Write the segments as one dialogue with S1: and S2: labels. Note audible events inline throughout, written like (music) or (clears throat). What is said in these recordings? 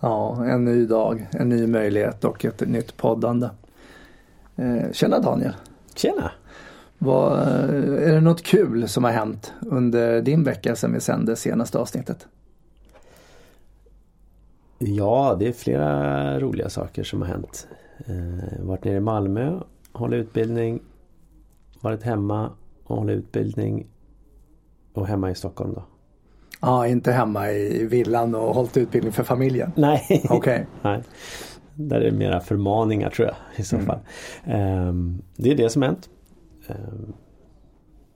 S1: Ja, en ny dag, en ny möjlighet och ett nytt poddande. Eh, tjena Daniel!
S2: Tjena!
S1: Vad, är det något kul som har hänt under din vecka sedan vi sände senaste avsnittet?
S2: Ja, det är flera roliga saker som har hänt. Eh, varit nere i Malmö, hållit utbildning, varit hemma och hållit utbildning och hemma i Stockholm då.
S1: Ja, inte hemma i villan och hållit utbildning för familjen?
S2: Nej.
S1: Okay. (laughs)
S2: Nej. Där är det mera förmaningar tror jag i så mm. fall. Um, det är det som hänt. Um.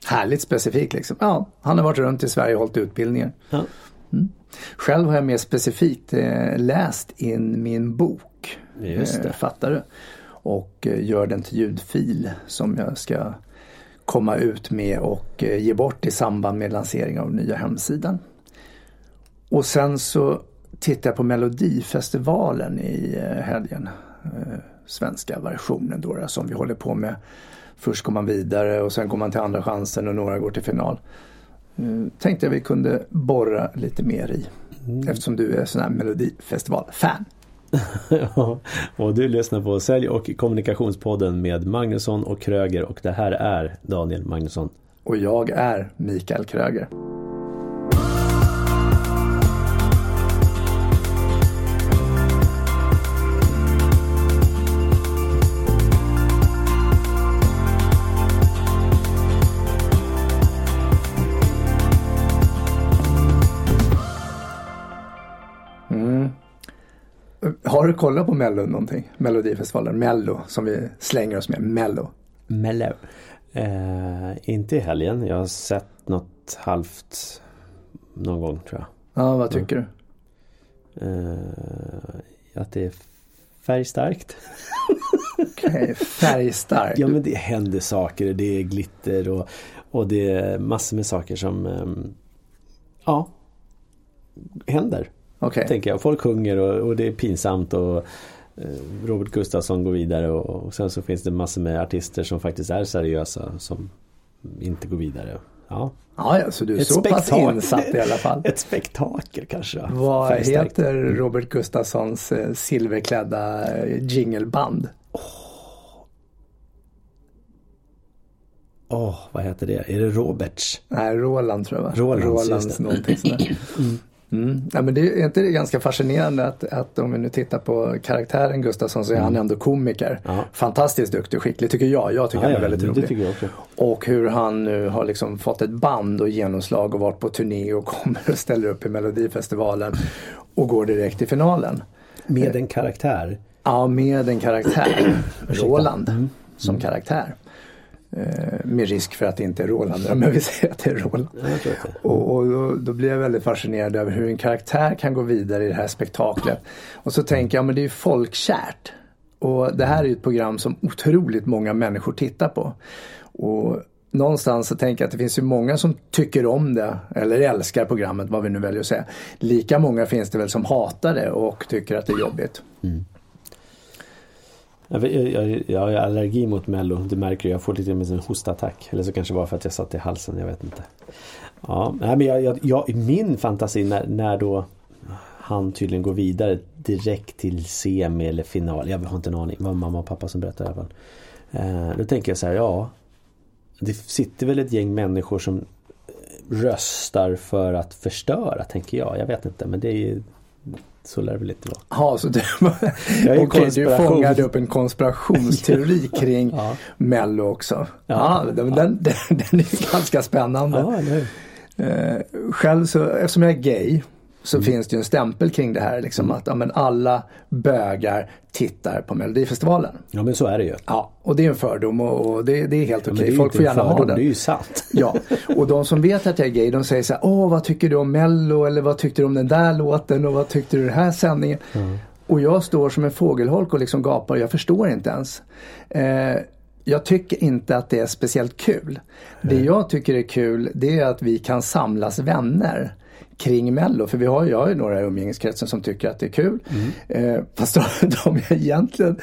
S1: Härligt specifikt liksom. Ja, han har varit runt i Sverige och hållit utbildningar. Ja. Mm. Själv har jag mer specifikt eh, läst in min bok.
S2: Just det. Eh,
S1: fattar du? Och eh, gör den till ljudfil som jag ska komma ut med och eh, ge bort i samband med lansering av nya hemsidan. Och sen så tittade jag på Melodifestivalen i eh, helgen. Eh, svenska versionen då, som vi håller på med. Först går man vidare och sen går man till andra chansen och några går till final. Tänkte jag vi kunde borra lite mer i. Mm. Eftersom du är sån här Melodifestival-fan. (laughs)
S2: och du lyssnar på Sälj och kommunikationspodden med Magnusson och Kröger och det här är Daniel Magnusson.
S1: Och jag är Mikael Kröger. Har du kollat på Mello någonting? Melodifestivalen, Mello som vi slänger oss med, Mello.
S2: Mello. Eh, inte i helgen, jag har sett något halvt någon gång tror jag.
S1: Ja, vad tycker mm.
S2: du? Eh, att det är färgstarkt.
S1: Okej, okay, färgstarkt.
S2: ja men det händer saker, det är glitter och, och det är massor med saker som um, Ja Händer.
S1: Okay.
S2: Tänker jag. Folk sjunger och, och det är pinsamt och eh, Robert Gustafsson går vidare och, sen så finns det massor med artister som faktiskt är seriösa som inte går vidare. Ja,
S1: ja, så du är Ett så pass insatt i alla fall. (laughs)
S2: Ett spektakel kanske.
S1: Vad Färgstarkt. heter Robert Gustafssons eh, silverklädda eh, jingleband? Åh,
S2: oh. oh, vad heter det? Är det Roberts?
S1: Nej, Roland tror jag?
S2: Rolands,
S1: Rolands någonting sådär. (clears throat) Mm. Mm. Ja, men det är inte ganska fascinerande att, att om vi nu tittar på karaktären Gustafsson så är mm. han ändå komiker. Ja. Fantastiskt duktig och skicklig tycker jag. Jag tycker ja, han är väldigt rolig. Och hur han nu har liksom fått ett band och genomslag och varit på turné och (laughs) kommer och ställer upp i Melodifestivalen och går direkt till finalen.
S2: Med en karaktär?
S1: Ja, med en karaktär. Roland mm. som karaktär. Eh, med risk för att det inte är Roland, men vi säger att det är Roland. Och, och då, då, blir jag väldigt fascinerad över hur en karaktär kan gå vidare i det här spektaklet. Och så tänker jag, men det är ju folkkärt. Och det här är ju ett program som otroligt många människor tittar på. Och någonstans så tänker jag att det finns ju många som tycker om det eller älskar programmet, vad vi nu väljer att säga. Lika många finns det väl som hatar det och tycker att det är jobbigt. Mm.
S2: Jag, jag, jag har allergi mot mello, det märker jag får lite med en hostattack. Eller så kanske bara för att jag satt i halsen, jag vet inte. Ja, men jag, jag, jag, min fantasi när, när då han tydligen går vidare direkt till semi eller final. Jag har inte en aning. Det var mamma och pappa som berättade i alla fall. Eh, då tänker jag så här, ja. Det sitter väl ett gäng människor som röstar för att förstöra, tänker jag. Jag vet inte, men det är så lär det väl inte vara.
S1: Ja, så du, (laughs) okay, du fångade upp en konspirationsteori (laughs) kring ja. Mello också. Ja, ja, den, den, den, är (laughs) ganska spännande. Ja, eh, själv så, eftersom jag är gay så mm. finns det ju en stämpel kring det här liksom att ja, alla bögar tittar på Melodifestivalen.
S2: Ja men så är det ju.
S1: Ja och det är en fördom och, och det, det, är helt okej. Okay. Folk får gärna ha den.
S2: Det är ju sant. (laughs)
S1: Ja och de som vet att jag är gay de säger så här, åh vad tycker du om Mello eller vad tyckte du om den där låten och vad tyckte du om den här sändningen. Mm. Och jag står som en fågelholk och liksom gapar jag förstår inte ens. Eh, jag tycker inte att det är speciellt kul. Det jag tycker är kul det är att vi kan samlas vänner kring Mello. För vi har, jag har ju några i umgängeskretsen som tycker att det är kul. Mm. Eh, fast de, (laughs) de jag egentligen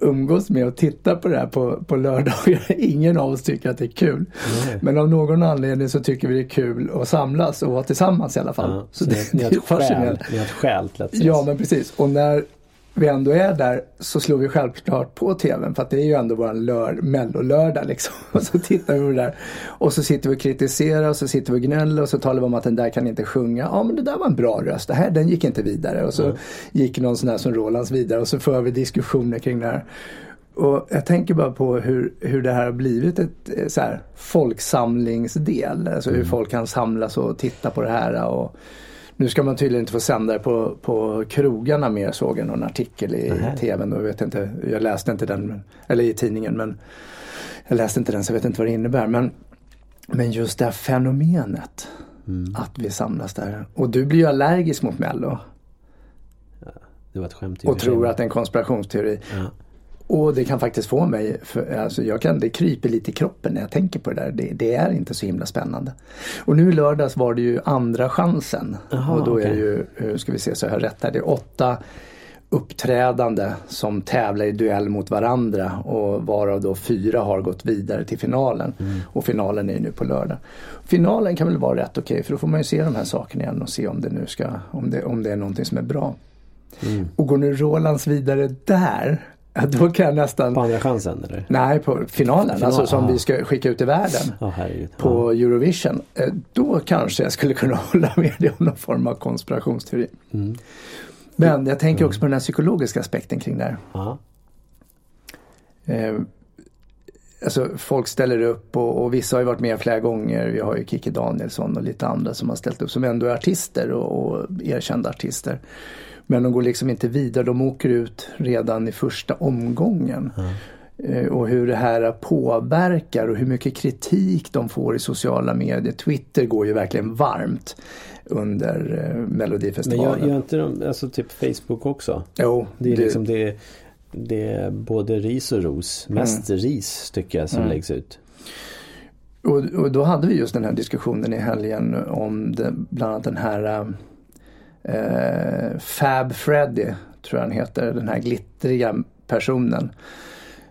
S1: umgås med och tittar på det här på, på lördagar. (laughs) Ingen av oss tycker att det är kul. Nej. Men av någon anledning så tycker vi det är kul att samlas och vara tillsammans i alla fall. Ja,
S2: så, så det, ni, har (laughs) ett skäl, ni har ett skäl.
S1: Ja men precis. Och när vi ändå är där så slår vi självklart på tvn för att det är ju ändå våran lör, mellolördag liksom. (laughs) Och så tittar vi på det där. Och så sitter vi och kritiserar och så sitter vi och gnäller och så talar vi om att den där kan inte sjunga. Ja men det där var en bra röst, det här, den gick inte vidare. Och så mm. gick någon sån här som Rolands vidare och så för vi diskussioner kring det här. Och jag tänker bara på hur, hur det här har blivit ett eh, så här, folksamlingsdel. Alltså hur mm. folk kan samlas och titta på det här. Och, nu ska man tydligen inte få sända det på, på krogarna mer såg jag någon artikel i mm. tvn. Och vet inte, jag läste inte den, eller i tidningen men jag läste inte den så jag vet inte vad det innebär. Men, men just det här fenomenet mm. att vi samlas där. Och du blir ju allergisk mot Mello.
S2: Ja, det var ett skämt.
S1: Och tror att det är en konspirationsteori. Ja. Och det kan faktiskt få mig, för, alltså jag kan, det kryper lite i kroppen när jag tänker på det där. Det, det är inte så himla spännande. Och nu lördags var det ju andra chansen. Aha, och då okay. är det ju, eh, ska vi se så jag har rätt här, det är åtta uppträdande som tävlar i duell mot varandra och varav då fyra har gått vidare till finalen. Mm. Och finalen är ju nu på lördag. Finalen kan väl vara rätt okej okay, för då får man ju se de här sakerna igen och se om det nu ska, om det, om det är någonting som är bra. Mm. Och går nu Rolands vidare där Ja, då kan jag nästan...
S2: På andra chansen eller?
S1: Nej, på finalen. Final, alltså som aha. vi ska skicka ut i världen.
S2: Oh,
S1: på Eurovision. Eh, då kanske jag skulle kunna (laughs) hålla med dig om någon form av konspirationsteori. Mm. Men jag tänker också på den här psykologiska aspekten kring det här. Eh, alltså folk ställer upp och, och, vissa har ju varit med flera gånger. Vi har ju Kikki Danielsson och lite andra som har ställt upp som ändå är artister och, och erkända artister. Men de går liksom inte vidare, de åker ut redan i första omgången. Mm. Och hur det här påverkar och hur mycket kritik de får i sociala medier. Twitter går ju verkligen varmt under eh, Melodifestivalen.
S2: Men gör, gör inte de, alltså typ Facebook också?
S1: Jo.
S2: Det är det... liksom det, det är både ris och ros. Mest mm. ris tycker jag som mm. läggs ut.
S1: Och, och, då hade vi just den här diskussionen i helgen om det, bland annat den här eh, Fab Freddy, tror jag han heter, den här glittriga personen.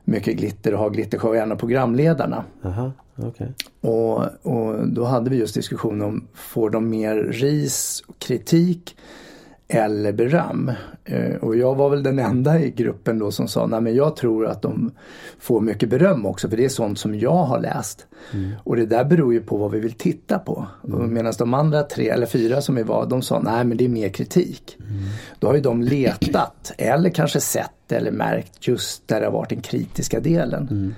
S1: Mycket glitter och har glittershow, en av programledarna.
S2: Aha, okay.
S1: och, och då hade vi just diskussion om, får de mer ris och kritik eller beröm. Eh, och jag var väl den enda i gruppen då som sa, nej men jag tror att de får mycket beröm också för det är sånt som jag har läst. Mm. Och det där beror ju på vad vi vill titta på. Mm. Medan de andra tre eller fyra som vi var, de sa, nej men det är mer kritik. Mm. Då har ju de letat eller kanske sett eller märkt just där det har varit den kritiska delen. Mm.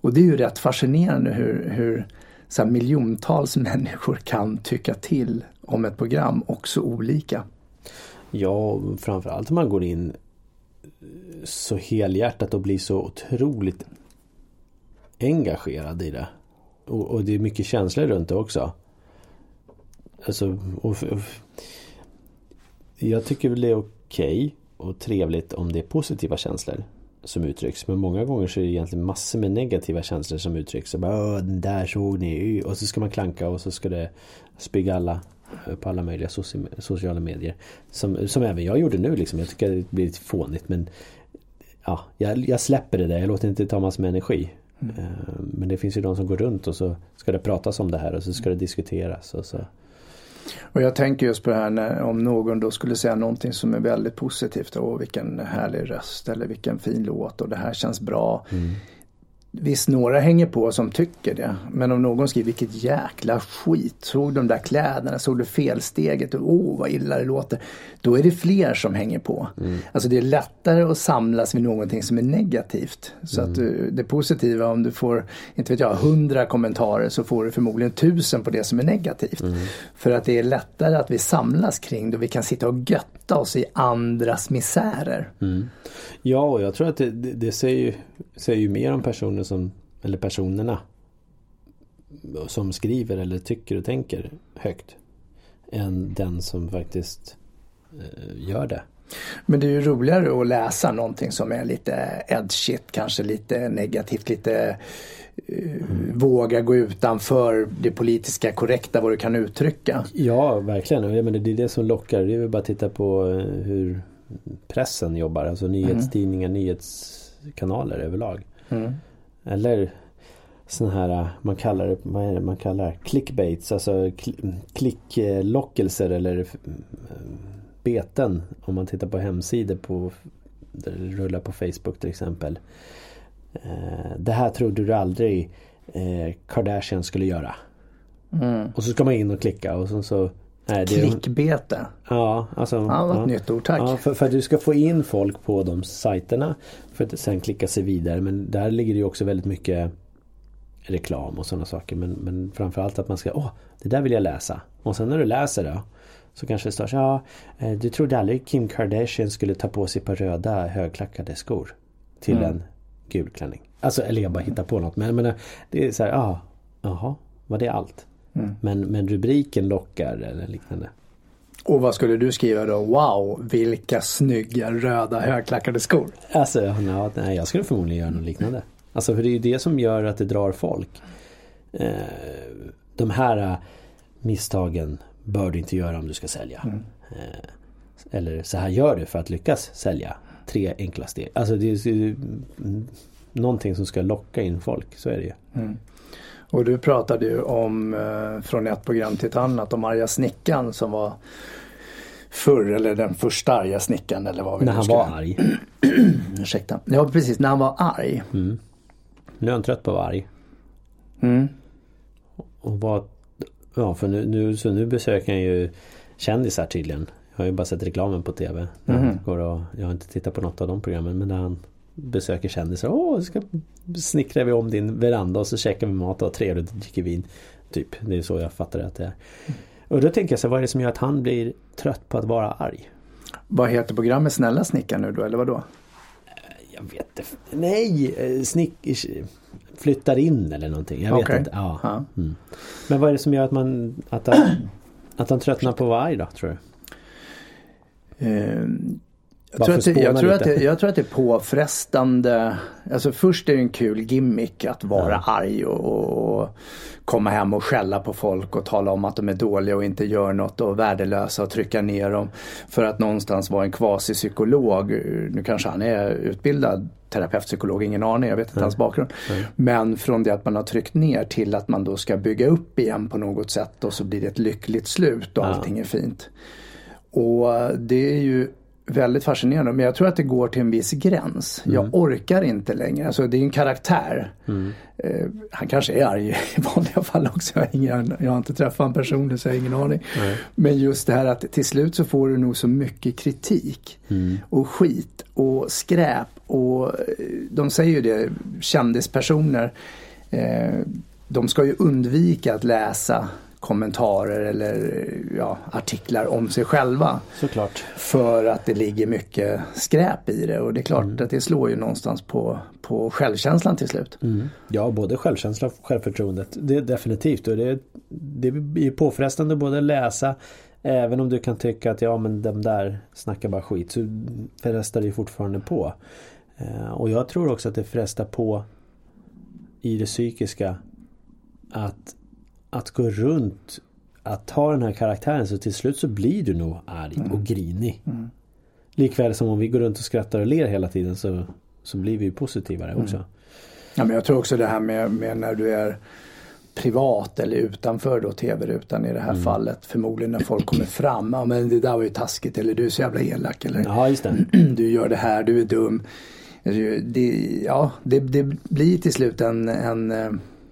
S1: Och det är ju rätt fascinerande hur, hur så miljontals människor kan tycka till om ett program också olika.
S2: Ja, framförallt om man går in så helhjärtat och blir så otroligt engagerad i det. Och, och det är mycket känslor runt det också. Alltså, och, och, jag tycker väl det är okej okay och trevligt om det är positiva känslor som uttrycks. Men många gånger så är det egentligen massor med negativa känslor som uttrycks. Och bara, den där såg ni. Och så ska man klanka och så ska det spygga alla på alla möjliga sociala medier. Som, som även jag gjorde nu liksom. Jag tycker det blir lite fånigt men ja, jag, jag släpper det där. Jag låter inte ta massor med energi. Mm. Eh, men det finns ju de som går runt och så ska det pratas om det här och så ska det diskuteras. Och, så.
S1: och jag tänker just på det här när, om någon då skulle säga någonting som är väldigt positivt. Åh vilken härlig röst eller vilken fin låt och det här känns bra. Mm. Visst, några hänger på som tycker det. Men om någon skriver vilket jäkla skit. Såg de där kläderna? Såg du felsteget? Åh, oh, vad illa det låter. Då är det fler som hänger på. Mm. Alltså det är lättare att samlas vid någonting som är negativt. Så mm. att du, det positiva om du får, inte vet jag, hundra kommentarer så får du förmodligen tusen på det som är negativt. Mm. För att det är lättare att vi samlas kring det. Vi kan sitta och götta oss i andras misärer.
S2: Mm. Ja, och jag tror att det, det, det säger, säger ju mer om personer som, eller personerna som skriver eller tycker och tänker högt än den som faktiskt eh, gör det.
S1: Men det är ju roligare att läsa någonting som är lite edgigt, kanske lite negativt, lite mm. våga gå utanför det politiska korrekta vad du kan uttrycka.
S2: Ja, verkligen. Jag menar, det är det som lockar. Det är väl bara att titta på eh, hur pressen jobbar. Alltså nyhetstidningar, mm. nyhets nyhetskanaler överlag.
S1: Mm.
S2: Eller sån här, man kallar det, vad är det man kallar det? Clickbaits, alltså klicklockelser eller eh, beten. Om man tittar på hemsidor på, där det rullar på Facebook till exempel. Eh, det här trodde du aldrig eh, Kardashian skulle göra.
S1: Mm.
S2: Och så ska man in och klicka och så, så
S1: Nej, det Klickbete.
S2: Ja, alltså.
S1: Ja, vad ja. nytt ord, tack.
S2: Ja, för, för, att du ska få in folk på de sajterna för att sen klicka sig vidare. Men där ligger det ju också väldigt mycket reklam och sådana saker. Men, men framförallt att man ska, åh, det där vill jag läsa. Och sen när du läser det så kanske det står så ja, eh, du trodde aldrig Kim Kardashian skulle ta på sig på röda högklackade skor till mm. en gul klänning. Alltså, eller jag bara hittar på något. Men, men det är så här, ja, jaha, var det allt? Mm. Men, men rubriken lockar eller liknande.
S1: Och vad skulle du skriva då? Wow, vilka snygga röda högklackade skor.
S2: Alltså, ja, nej, jag skulle förmodligen göra något liknande. Alltså för det är ju det som gör att det drar folk. Eh, de här eh, misstagen bör du inte göra om du ska sälja. Mm. Eh, eller så här gör du för att lyckas sälja. Tre enkla steg. Alltså det är ju någonting som ska locka in folk. Så är det ju. Mm.
S1: Och du pratade ju om eh, från ett program till ett annat om arga snickan som var förr eller den första arga snickaren eller vad vi
S2: När han
S1: ska...
S2: var arg. (clears throat)
S1: Ursäkta. Ja precis, när han var arg.
S2: Mm. Nu är han trött på att vara arg.
S1: Mm.
S2: Och vad, ja för nu, nu, så nu besöker han ju kändisar tydligen. Jag har ju bara sett reklamen på TV. Mm. Går och, jag har inte tittat på något av de programmen men där han besöker kändisar. Åh, ska snickrar vi om din veranda och så käkar vi mat och har trevligt och dricker vin. Typ, det är så jag fattar att det är. Och då tänker jag så vad är det som gör att han blir trött på att vara arg?
S1: Vad heter programmet Snälla snickaren nu då, eller vad då?
S2: Jag vet inte. Nej, eh, snick... Flyttar in eller någonting. Jag vet okay. inte. Ja. ja. Mm. Men vad är det som gör att man... Att han, att han tröttnar på att vara arg då, tror du?
S1: Jag tror, att det, jag, tror att det, jag tror att det är påfrestande. Alltså först är det en kul gimmick att vara ja. arg och, och, komma hem och skälla på folk och tala om att de är dåliga och inte gör något och värdelösa och trycka ner dem. För att någonstans vara en kvasipsykolog. Nu kanske han är utbildad terapeutpsykolog, ingen aning, jag vet inte hans bakgrund. Nej. Men från det att man har tryckt ner till att man då ska bygga upp igen på något sätt och så blir det ett lyckligt slut och ja. allting är fint. Och det är ju väldigt fascinerande. Men jag tror att det går till en viss gräns. Mm. Jag orkar inte längre. Alltså det är en karaktär. Mm. Uh, han kanske är arg (laughs) i vanliga fall också. Jag har, ingen, jag har inte träffat honom personligen så jag har ingen aning. Mm. Men just det här att till slut så får du nog så mycket kritik. Mm. Och skit och skräp. Och eh, de säger ju det, kändispersoner. Uh, de ska ju undvika att läsa kommentarer eller ja, artiklar om sig själva.
S2: Såklart.
S1: För att det ligger mycket skräp i det och det är klart mm. att det slår ju någonstans på, på självkänslan till slut.
S2: Mm. Ja, både självkänsla och självförtroendet. Det är definitivt och det, det är påfrestande både läsa Även om du kan tycka att ja men de där snackar bara skit så frestar det fortfarande på. Eh, och jag tror också att det frestar på i det psykiska att att gå runt att ta den här karaktären så till slut så blir du nog arg mm. och grinig. Mm. Likväl som om vi går runt och skrattar och ler hela tiden så, så blir vi positivare också. Mm.
S1: Ja, men jag tror också det här med, med, när du är privat eller utanför då tv-rutan i det här mm. fallet. Förmodligen när folk kommer fram. Ja men det där var ju taskigt eller du är så jävla elak. Eller
S2: ja, just det. (clears throat)
S1: du gör det här, du är dum. Det, ja, det, det blir till slut en, en eh,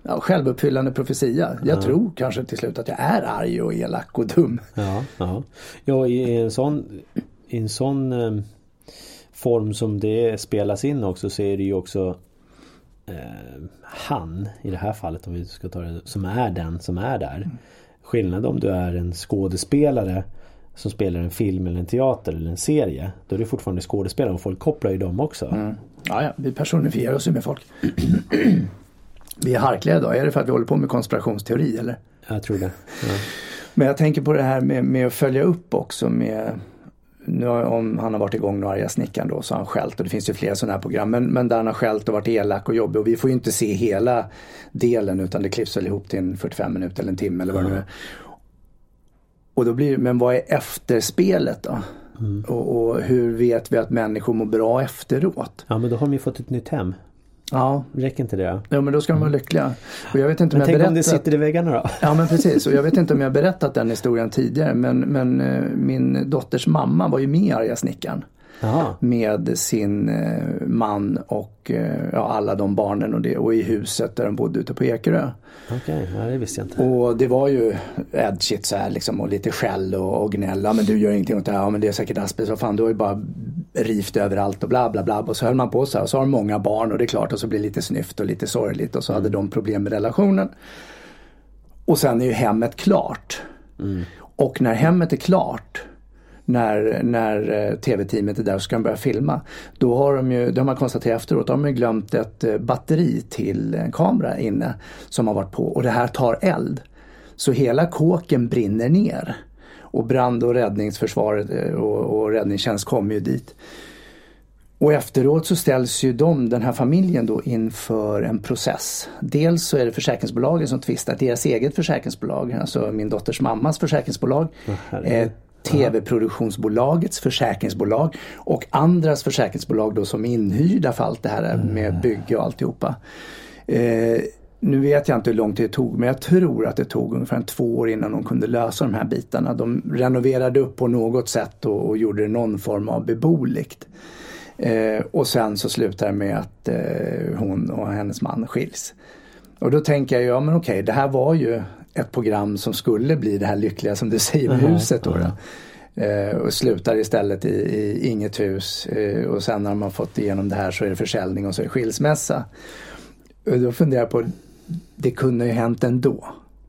S1: ja, självuppfyllande profetia. Jag ja. tror kanske till slut att jag är arg och elak och dum.
S2: Ja, ja. ja i en sån, i en sån eh, form som det spelas in också så är det ju också eh, han i det här fallet om vi ska ta det som är den som är där. Mm. Skillnad om du är en skådespelare som spelar en film eller en teater eller en serie. Då är det fortfarande skådespelare och folk kopplar ju dem också.
S1: Mm. Ja, ja, vi personifierar oss ju med folk. (clears throat) vi är harkliga idag? Är det för att vi håller på med konspirationsteori eller?
S2: Jag tror det. Ja.
S1: Men jag tänker på det här med, med att följa upp också med nu om han har varit igång nu arga snickaren då så har han skällt och det finns ju flera sådana här program men, men där han har skällt och varit elak och jobbig och vi får ju inte se hela delen utan det klipps väl ihop till en 45 minuter eller en timme eller vad mm. det nu är. Och då blir men vad är efterspelet då? Mm. Och, och, hur vet vi att människor mår bra efteråt?
S2: Ja men då har de ju fått ett nytt hem.
S1: Ja.
S2: Räcker inte det?
S1: Ja men då ska de vara lyckliga. Och jag vet inte
S2: men
S1: om
S2: tänk
S1: jag
S2: om det sitter i väggarna då?
S1: Ja men precis och jag vet inte om jag (laughs) berättat den historien tidigare men, men eh, min dotters mamma var ju med i Arga snickaren.
S2: Aha.
S1: Med sin eh, man och eh, ja, alla de barnen och, det, och i huset där de bodde ute på Ekerö.
S2: Okej, okay, ja, det visste jag inte.
S1: Och det var ju edgigt så här liksom och lite skäll och, och gnälla. Men du gör ingenting åt det här. Ja men det är säkert asbest. Vad fan du har ju bara rivt överallt och bla bla bla. Och så höll man på så här. Och så har de många barn och det är klart. Och så blir det lite snyft och lite sorgligt. Och så hade de problem med relationen. Och sen är ju hemmet klart.
S2: Mm.
S1: Och när hemmet är klart när, när eh, tv-teamet är där och ska börja filma. Då har de ju, det har man konstaterat efteråt, då har de glömt ett eh, batteri till en kamera inne som har varit på och det här tar eld. Så hela kåken brinner ner. Och brand och räddningsförsvaret eh, och, och räddningstjänst kommer ju dit. Och efteråt så ställs ju de, den här familjen då inför en process. Dels så är det försäkringsbolagen som tvistar, deras eget försäkringsbolag, alltså min dotters mammas försäkringsbolag.
S2: Oh,
S1: tv-produktionsbolagets försäkringsbolag och andras försäkringsbolag då som är inhyrda för allt det här med bygge och alltihopa. Eh, nu vet jag inte hur lång tid det tog men jag tror att det tog ungefär två år innan de kunde lösa de här bitarna. De renoverade upp på något sätt och, och gjorde det någon form av beboeligt. Eh, och sen så slutar det med att eh, hon och hennes man skiljs. Och då tänker jag, ja men okej, det här var ju ett program som skulle bli det här lyckliga som du säger med huset. Då. Eh, och slutar istället i, i inget hus eh, och sen när man fått igenom det här så är det försäljning och så är det skilsmässa. Och då funderar jag på, det kunde ju hänt ändå.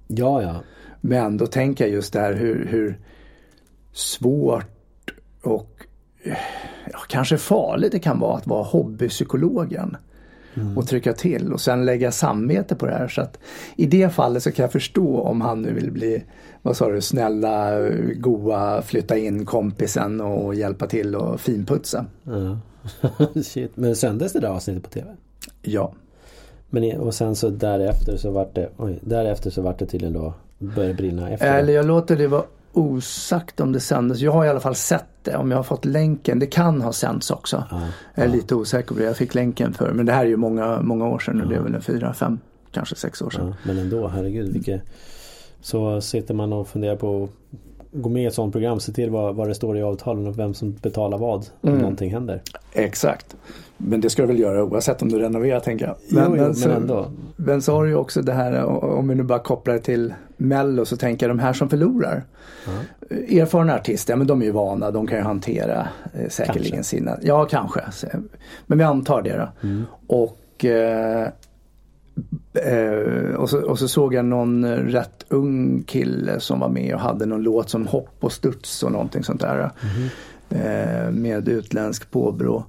S2: Ja, ja.
S1: Men då tänker jag just det här hur, hur svårt och ja, kanske farligt det kan vara att vara hobbypsykologen mm. och trycka till och sen lägga samvete på det här. Så att I det fallet så kan jag förstå om han nu vill bli, vad sa du, snälla, goa, flytta in kompisen och hjälpa till och finputsa.
S2: Ja. (laughs) Shit. Men sändes det där avsnittet på TV?
S1: Ja.
S2: Men och sen så därefter så vart det, oj, därefter så vart det tydligen då började brinna efter.
S1: Eller jag låter det vara osagt om det sändes. Jag har i alla fall sett det. Om jag har fått länken. Det kan ha sänts också.
S2: Ja,
S1: jag är
S2: ja.
S1: lite osäker på det. Jag fick länken för. Men det här är ju många, många år sedan. Ja. Det är väl en fyra, fem, kanske sex år sedan.
S2: men ändå, herregud. Vilket... Så sitter man och funderar på gå med i ett sånt program. Se till vad, vad det står i avtalen och vem som betalar vad. Om mm. någonting händer.
S1: Exakt. Men det ska du väl göra oavsett om du renoverar tänker jag.
S2: Men, jo, jo,
S1: men,
S2: så, men ändå.
S1: Men så har du ju också det här om vi nu bara kopplar det till Mello så tänker jag de här som förlorar.
S2: Uh-huh.
S1: Erfarna artister, ja, men de är ju vana, de kan ju hantera eh, säkerligen
S2: kanske.
S1: sina, ja kanske. Men vi antar det då.
S2: Mm.
S1: Och eh, Eh, och, så, och, så, såg jag någon rätt ung kille som var med och hade någon låt som Hopp och studs och någonting sånt där.
S2: Mm.
S1: Eh, med utländsk påbrå.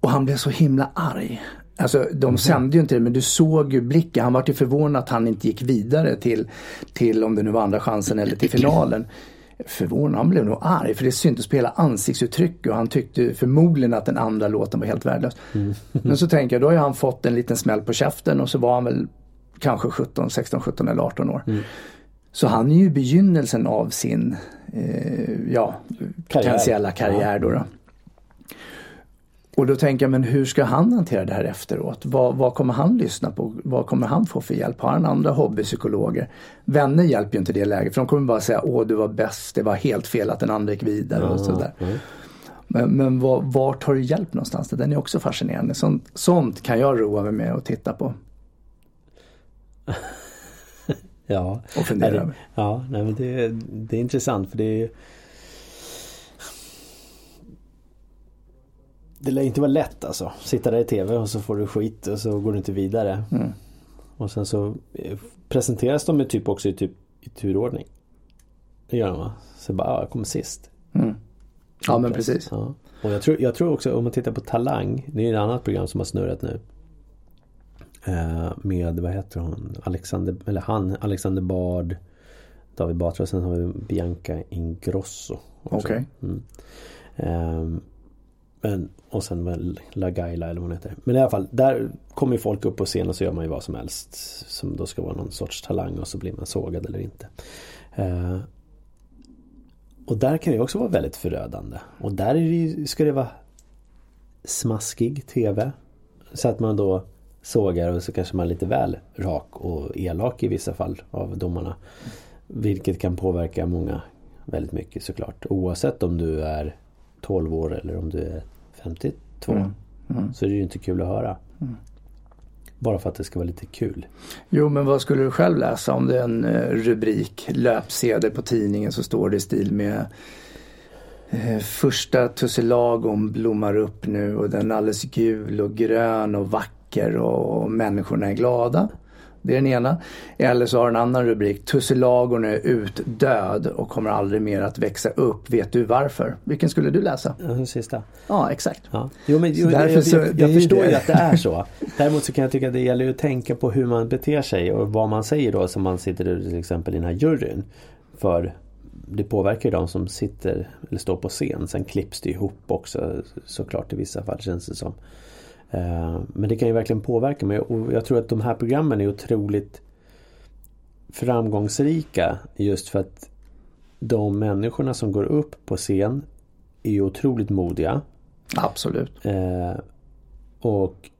S1: Och han blev så himla arg. Alltså de mm. sände ju inte det men du såg ju blicken. Han var ju förvånad att han inte gick vidare till, till om det nu var andra chansen eller till finalen. Förvånad, han blev nog arg för det syntes på hela ansiktsuttrycket och han tyckte förmodligen att den andra låten var helt värdelös.
S2: Mm.
S1: men så tänker jag, då har han fått en liten smäll på käften och så var han väl kanske 17, 16, 17 eller 18 år.
S2: Mm.
S1: Så han är ju begynnelsen av sin eh, ja,
S2: Karriär.
S1: potentiella karriär. Då, då. Och då tänker jag, men hur ska han hantera det här efteråt? Vad, vad, kommer han lyssna på? Vad kommer han få för hjälp? Har han andra hobbypsykologer? Vänner hjälper ju inte i det läget för de kommer bara säga, åh du var bäst, det var helt fel att den andra gick vidare och sådär.
S2: Mm.
S1: Men, men var, vart har du hjälp någonstans? Den är också fascinerande. Sånt, sånt kan jag roa mig med och titta på. (laughs)
S2: ja.
S1: Och fundera över.
S2: Ja, nej, men det, det är intressant för det är Det lär inte vara lätt alltså. Sitta där i TV och så får du skit och så går du inte vidare.
S1: Mm.
S2: Och sen så eh, presenteras de typ också i, typ, i turordning. Det gör de va? Så bara, ja, jag kommer sist.
S1: Mm. Ja men precis.
S2: Ja. Och jag tror, jag tror också om man tittar på Talang. Det är ett annat program som har snurrat nu. Eh, med, vad heter hon? Alexander, eller han, Alexander Bard. David Batra och sen har vi Bianca Ingrosso.
S1: Okej. Okay.
S2: Mm. Eh, men, och sen med Lagaila eller vad hon heter. Men i alla fall, där kommer folk upp på scen och så gör man ju vad som helst. Som då ska vara någon sorts talang och så blir man sågad eller inte. Eh, och där kan det också vara väldigt förödande. Och där är det, ska det vara smaskig TV. Så att man då sågar och så kanske man är lite väl rak och elak i vissa fall av domarna. Vilket kan påverka många väldigt mycket såklart. Oavsett om du är 12 år eller om du är 52. Mm. Mm. Så är det ju inte kul att höra. Mm. Bara för att det ska vara lite kul.
S1: Jo men vad skulle du själv läsa om det är en eh, rubrik, löpsedel på tidningen så står det i stil med eh, Första tussilagon blommar upp nu och den är alldeles gul och grön och vacker och människorna är glada. Det är den ena. Eller så har en annan rubrik. Tussilagon är utdöd och kommer aldrig mer att växa upp. Vet du varför? Vilken skulle du läsa?
S2: Den sista.
S1: Ja, exakt. Ja.
S2: Jo, men, jo, jag, jag, jag, jag förstår ju att det är så. Däremot så kan jag tycka att det gäller att tänka på hur man beter sig och vad man säger då som man sitter till exempel i den här juryn. För det påverkar ju de som sitter eller står på scen. Sen klipps det ihop också såklart i vissa fall känns det som. Eh, men det kan ju verkligen påverka mig och jag tror att de här programmen är otroligt framgångsrika just för att de människorna som går upp på scen är otroligt modiga.
S1: Absolut.
S2: Eh, och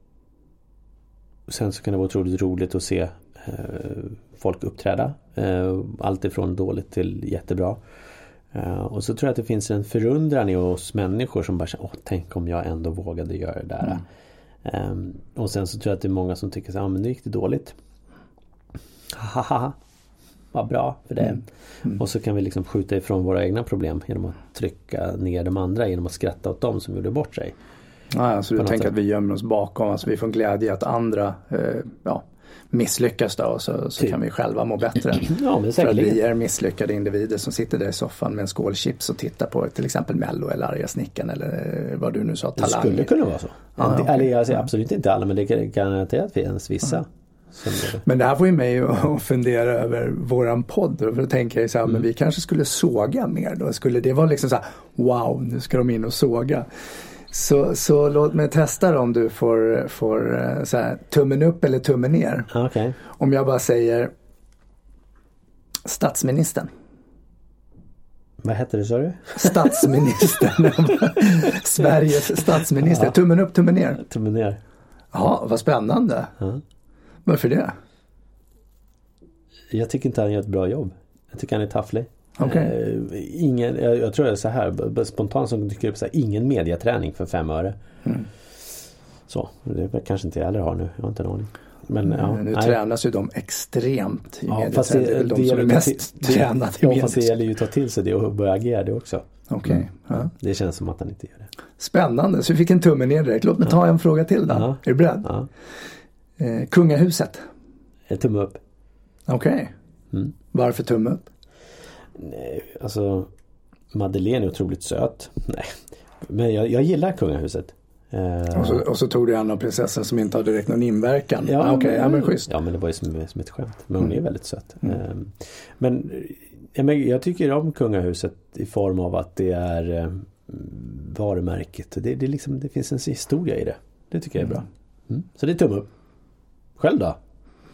S2: sen så kan det vara otroligt roligt att se eh, folk uppträda. Eh, allt ifrån dåligt till jättebra. Och så tror jag att det finns en förundran i oss människor som bara säger, Åh, tänk om jag ändå vågade göra det där. Mm. Um, och sen så tror jag att det är många som tycker så ja men nu gick det dåligt. Haha, (laughs) vad bra för det. Mm. Mm. Och så kan vi liksom skjuta ifrån våra egna problem genom att trycka ner de andra genom att skratta åt dem som gjorde bort sig.
S1: Ja, alltså du tänker sätt. att vi gömmer oss bakom, alltså vi får glädje att andra eh, ja, misslyckas då så, så typ. kan vi själva må bättre. (clears throat)
S2: ja, men
S1: För att vi är misslyckade individer som sitter där i soffan med en skål chips och tittar på till exempel Mello eller Arga snickaren eller vad du nu sa,
S2: Talang. Det skulle kunna vara så. Okay. Eller jag säger absolut inte alla men det kan garanterat finnas vissa. Mm.
S1: Men det här får ju mig att (laughs) fundera över våran podd. För då tänker jag så här, mm. men vi kanske skulle såga mer då. Skulle det vara liksom så här, wow, nu ska de in och såga. Så, så låt mig testa då om du får, får eh, så här, tummen upp eller tummen ner.
S2: Okay.
S1: Om jag bara säger statsministern.
S2: Vad heter det sa du?
S1: Statsministern. (laughs) Sveriges statsminister. Ja. Tummen upp, tummen ner.
S2: Tummen ner.
S1: Ja, vad spännande. Ja. Varför det?
S2: Jag tycker inte han gör ett bra jobb. Jag tycker han är tafflig.
S1: Okay.
S2: Eh, ingen, jag, jag, tror det är så här, spontant som dyker upp så här, ingen mediaträning för fem öre. Mm. Så, det kanske inte jag heller har nu, jag har inte en aning. Men,
S1: ja, nu nej. tränas ju de extremt i ja, fast det, det är väl de det som är mest
S2: till, tränade (laughs) Ja fast det gäller ju att ta till sig det och börja agera det också.
S1: Okej. Okay. Mm. Ja.
S2: Det känns som att han inte gör det.
S1: Spännande, så vi fick en tumme ner direkt. Låt mig ta en fråga till då. Är du beredd? Eh, kungahuset?
S2: En tumme upp.
S1: Okej. Okay. Mm. Varför tumme upp?
S2: Nej, alltså Madeleine är otroligt söt. Nej, men jag, jag gillar kungahuset.
S1: Uh, och, så, och så tog du en av prinsessan som inte hade direkt någon inverkan.
S2: Ja, ah,
S1: okay, ja men schysst.
S2: Ja men det var ju som, som ett skämt. Men hon mm. är väldigt söt. Mm. Uh, men, ja, men jag tycker om kungahuset i form av att det är uh, varumärket. Det, det, liksom, det finns en historia i det. Det tycker jag är bra. Mm. mm. Så det är tumme upp. Själv då?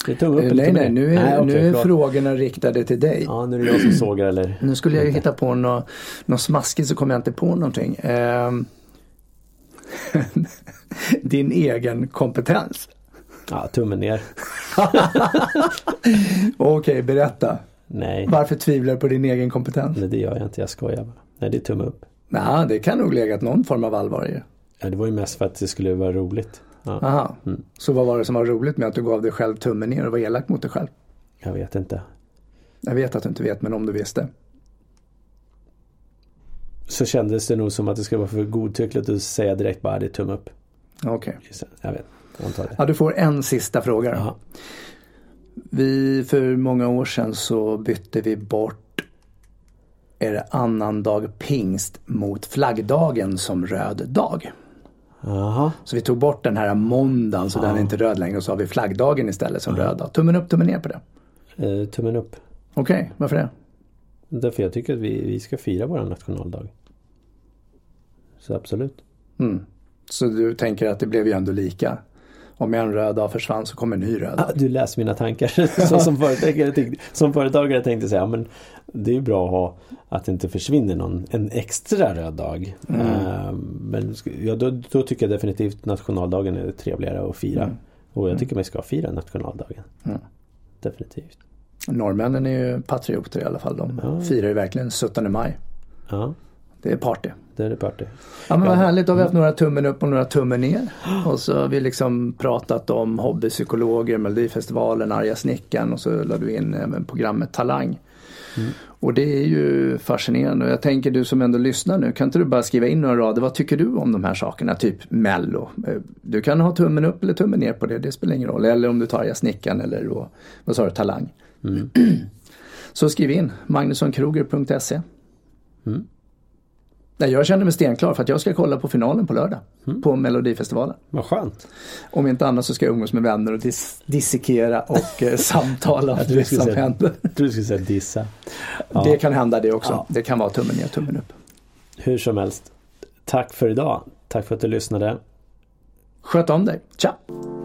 S1: Det tog upp nej, nej, nu är, nej, okay, nu är frågorna riktade till dig.
S2: Ja, nu är det jag som sågar eller? (clears throat)
S1: Nu skulle jag ju hitta på något, något smaskigt så kommer jag inte på någonting. Eh, (laughs) din egen kompetens.
S2: Ja, tummen ner. (laughs)
S1: Okej, okay, berätta.
S2: Nej.
S1: Varför tvivlar du på din egen kompetens?
S2: Nej, det gör jag inte. Jag skojar bara. Nej, det är tumme upp.
S1: Nej, det kan nog legat någon form av allvar i det.
S2: Ja, det var ju mest för att det skulle vara roligt.
S1: Ja. Aha. Mm. Så vad var det som var roligt med att du gav dig själv tummen ner och var elak mot dig själv?
S2: Jag vet inte.
S1: Jag vet att du inte vet men om du visste.
S2: Så kändes det nog som att det skulle vara för godtyckligt att säga direkt bara det är tumme upp.
S1: Okej.
S2: Okay. Jag vet. Jag
S1: ja, du får en sista fråga då. Vi, för många år sedan så bytte vi bort är det annandag pingst mot flaggdagen som röd dag.
S2: Aha.
S1: Så vi tog bort den här måndagen så ja. den är inte röd längre och så har vi flaggdagen istället som ja. röd dag. Tummen upp, tummen ner på det?
S2: Eh, tummen upp.
S1: Okej, okay, varför det?
S2: Därför jag tycker att vi, vi ska fira vår nationaldag. Så absolut.
S1: Mm. Så du tänker att det blev ju ändå lika? Om en röd dag försvann så kommer en ny röd.
S2: Ah, du läser mina tankar. (laughs) så som, företagare, som företagare tänkte jag säga, men det är bra att ha att det inte försvinner någon, en extra röd dag. Mm. Uh, men ja, då, då, tycker jag definitivt nationaldagen är trevligare att fira. Mm. Och jag mm. tycker man ska fira nationaldagen. Mm. Definitivt.
S1: Norrmännen är ju patrioter i alla fall. De ja. firar ju verkligen 17 maj. Ja. Det är party.
S2: Det är party.
S1: Ja men vad härligt, då har vi haft några tummen upp och några tummen ner. Och så har vi liksom pratat om hobbypsykologer, Melodifestivalen, Arga snickaren och så lade du in även programmet Talang. Mm. Och det är ju fascinerande och jag tänker du som ändå lyssnar nu, kan inte du bara skriva in några rader, vad tycker du om de här sakerna? Typ Mello. Eh, du kan ha tummen upp eller tummen ner på det, det spelar ingen roll. Eller om du tar Arga snickaren eller vad, vad sa du, Talang. Mm. (clears throat) Så skriv in magnussonkroger.se mm. Jag känner mig stenklar för att jag ska kolla på finalen på lördag. Mm. På Melodifestivalen.
S2: Vad skönt.
S1: Om inte annat så ska jag umgås med vänner och dis dissekera och eh, (laughs) samtala om det som säga, händer.
S2: Jag du skulle säga dissa. (laughs)
S1: Ja. Det kan hända det också. Ja. Det kan vara tummen ner, tummen upp.
S2: Hur som helst. Tack för idag. Tack för att du lyssnade.
S1: Sköt om dig. Ciao!